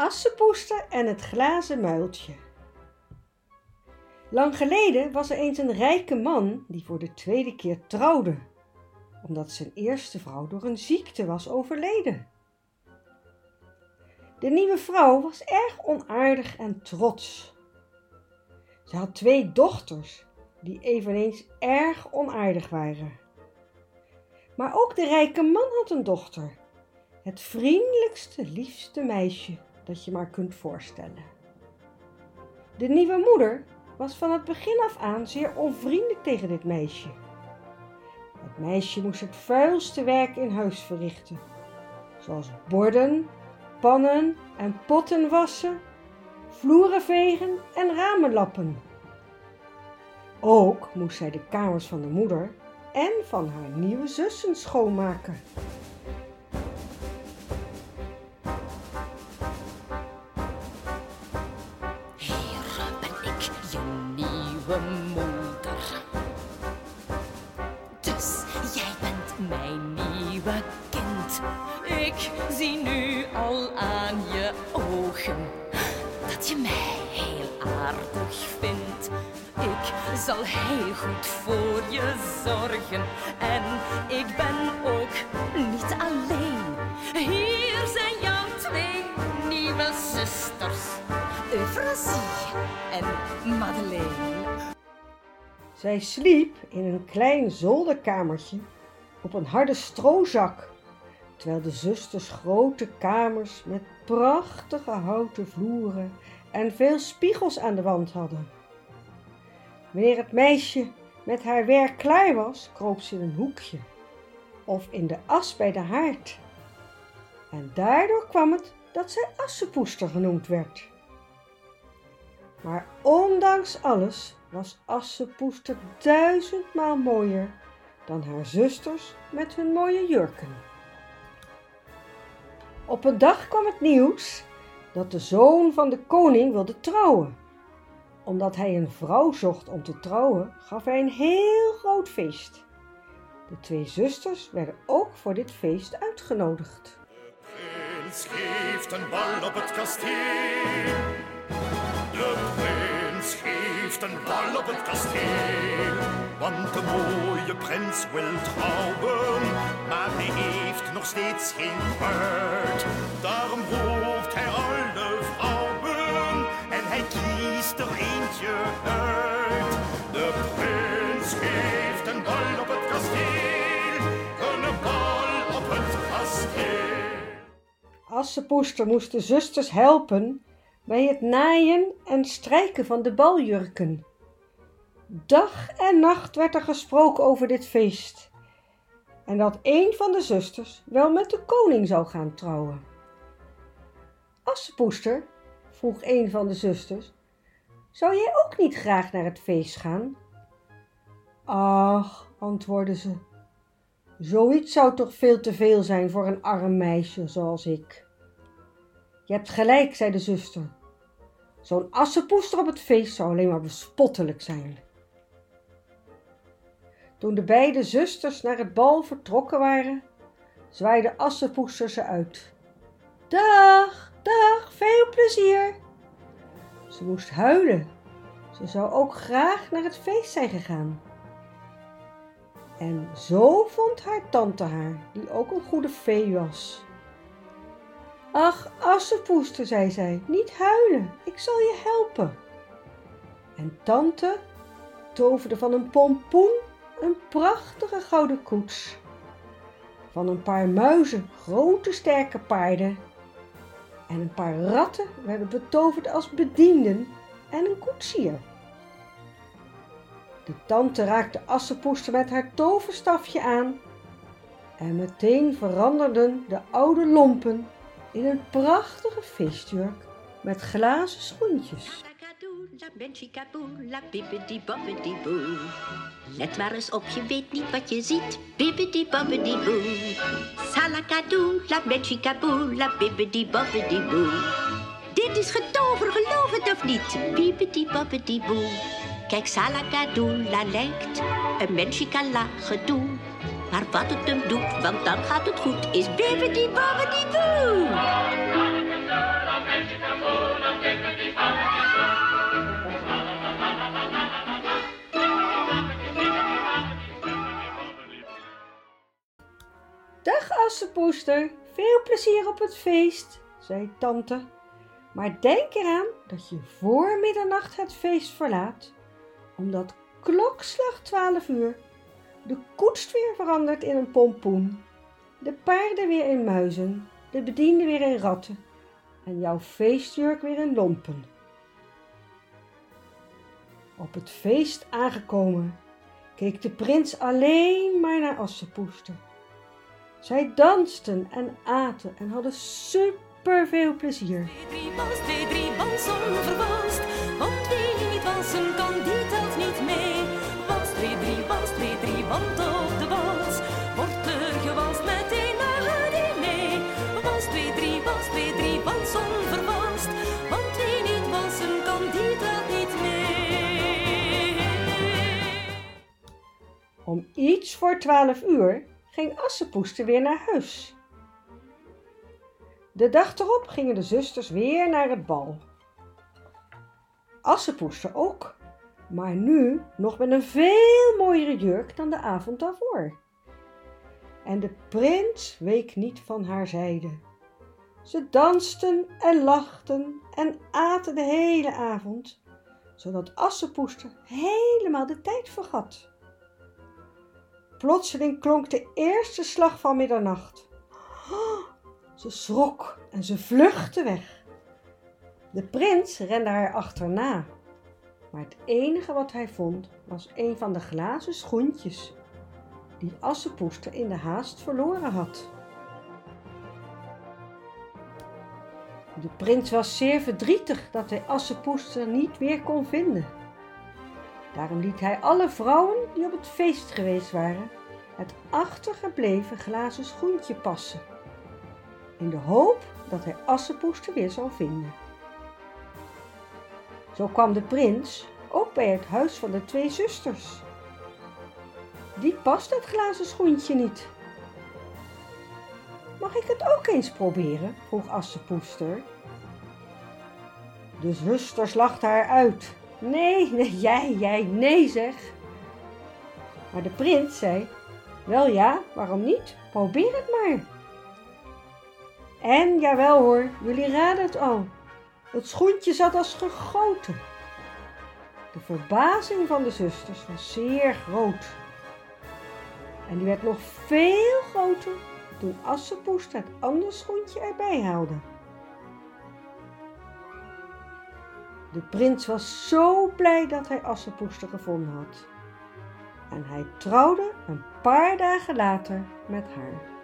Assepoester en het glazen muiltje. Lang geleden was er eens een rijke man die voor de tweede keer trouwde, omdat zijn eerste vrouw door een ziekte was overleden. De nieuwe vrouw was erg onaardig en trots. Ze had twee dochters die eveneens erg onaardig waren. Maar ook de rijke man had een dochter, het vriendelijkste, liefste meisje dat je maar kunt voorstellen. De nieuwe moeder was van het begin af aan zeer onvriendelijk tegen dit meisje. Het meisje moest het vuilste werk in huis verrichten, zoals borden, pannen en potten wassen, vloeren vegen en ramen lappen. Ook moest zij de kamers van de moeder en van haar nieuwe zussen schoonmaken. Hier ben ik, je nieuwe moeder. Dus jij bent mijn nieuwe kind. Ik zie nu zal heel goed voor je zorgen en ik ben ook niet alleen. Hier zijn jouw twee nieuwe zusters, Euphrasie en Madeleine. Zij sliep in een klein zolderkamertje op een harde stroozak, terwijl de zusters grote kamers met prachtige houten vloeren en veel spiegels aan de wand hadden. Wanneer het meisje met haar werk klaar was, kroop ze in een hoekje of in de as bij de haard. En daardoor kwam het dat zij assenpoester genoemd werd. Maar ondanks alles was Assepoester duizendmaal mooier dan haar zusters met hun mooie jurken. Op een dag kwam het nieuws dat de zoon van de koning wilde trouwen. Omdat hij een vrouw zocht om te trouwen, gaf hij een heel groot feest. De twee zusters werden ook voor dit feest uitgenodigd. prins geeft een bal op het kasteel. De prins geeft een bal op het kasteel. Want de mooie prins wil trouwen, maar hij heeft nog steeds geen bruid. Daarom eentje uit. De prins geeft een bal op het kasteel, een bal op het kasteel. Assepoester moest de zusters helpen bij het naaien en strijken van de baljurken. Dag en nacht werd er gesproken over dit feest en dat een van de zusters wel met de koning zou gaan trouwen. Assepoester, vroeg een van de zusters, zou jij ook niet graag naar het feest gaan? Ach, antwoordde ze, zoiets zou toch veel te veel zijn voor een arm meisje zoals ik. Je hebt gelijk, zei de zuster. Zo'n assenpoester op het feest zou alleen maar bespottelijk zijn. Toen de beide zusters naar het bal vertrokken waren, zwaaide assenpoester ze uit. Dag, dag, veel plezier. Ze moest huilen. Ze zou ook graag naar het feest zijn gegaan. En zo vond haar tante haar, die ook een goede fee was. Ach, assenpoester, zei zij, niet huilen, ik zal je helpen. En tante toverde van een pompoen een prachtige gouden koets. Van een paar muizen grote sterke paarden. En een paar ratten werden betoverd als bedienden en een koetsier. De tante raakte assenpoester met haar toverstafje aan. En meteen veranderden de oude lompen in een prachtige feestjurk met glazen schoentjes. La benchikaboo, la bibbidi bobbidi boo. Let maar eens op, je weet niet wat je ziet. Bibbidi bobbidi boo. Salakadoo, la benchikaboo, la bibbidi bobbidi boo. Dit is getover, geloof het of niet. Biebedi bobbedi boe. Kijk, Salagadoula lijkt een Menchikala gedoe. Maar wat het hem doet, want dan gaat het goed, is bibbidi bobbidi boe. Dag Assepoester, veel plezier op het feest, zei tante. Maar denk eraan dat je voor middernacht het feest verlaat, omdat klokslag twaalf uur de koets weer verandert in een pompoen, de paarden weer in muizen, de bedienden weer in ratten en jouw feestjurk weer in lompen. Op het feest aangekomen keek de prins alleen maar naar Assepoester. Zij dansten en aten en hadden super veel plezier. Twee, drie, wals, onvervalst. Want wie niet walsen kan, die telt niet mee. Wals, twee, drie, wals, twee, drie, op de wals wordt er gewalst meteen na het diner. Wals, twee, drie, wals, twee, drie, wals, onvervalst. Want wie niet walsen kan, die telt niet mee. Om iets voor twaalf uur ging Assepoester weer naar huis. De dag erop gingen de zusters weer naar het bal. Assepoester ook, maar nu nog met een veel mooiere jurk dan de avond daarvoor. En de prins week niet van haar zijde. Ze dansten en lachten en aten de hele avond, zodat Assepoester helemaal de tijd vergat. Plotseling klonk de eerste slag van middernacht. Ze schrok en ze vluchtte weg. De prins rende haar achterna, maar het enige wat hij vond was een van de glazen schoentjes die Assepoester in de haast verloren had. De prins was zeer verdrietig dat hij Assepoester niet weer kon vinden. Daarom liet hij alle vrouwen die op het feest geweest waren het achtergebleven glazen schoentje passen, in de hoop dat hij Assepoester weer zou vinden. Zo kwam de prins ook bij het huis van de twee zusters. Die past het glazen schoentje niet. Mag ik het ook eens proberen? vroeg Assepoester. De zusters lachten haar uit. Nee, nee, jij, jij, nee zeg. Maar de prins zei, wel ja, waarom niet? Probeer het maar. En jawel hoor, jullie raden het al. Het schoentje zat als gegoten. De verbazing van de zusters was zeer groot. En die werd nog veel groter toen Assepoest het andere schoentje erbij haalde. De prins was zo blij dat hij Assepoester gevonden had. En hij trouwde een paar dagen later met haar.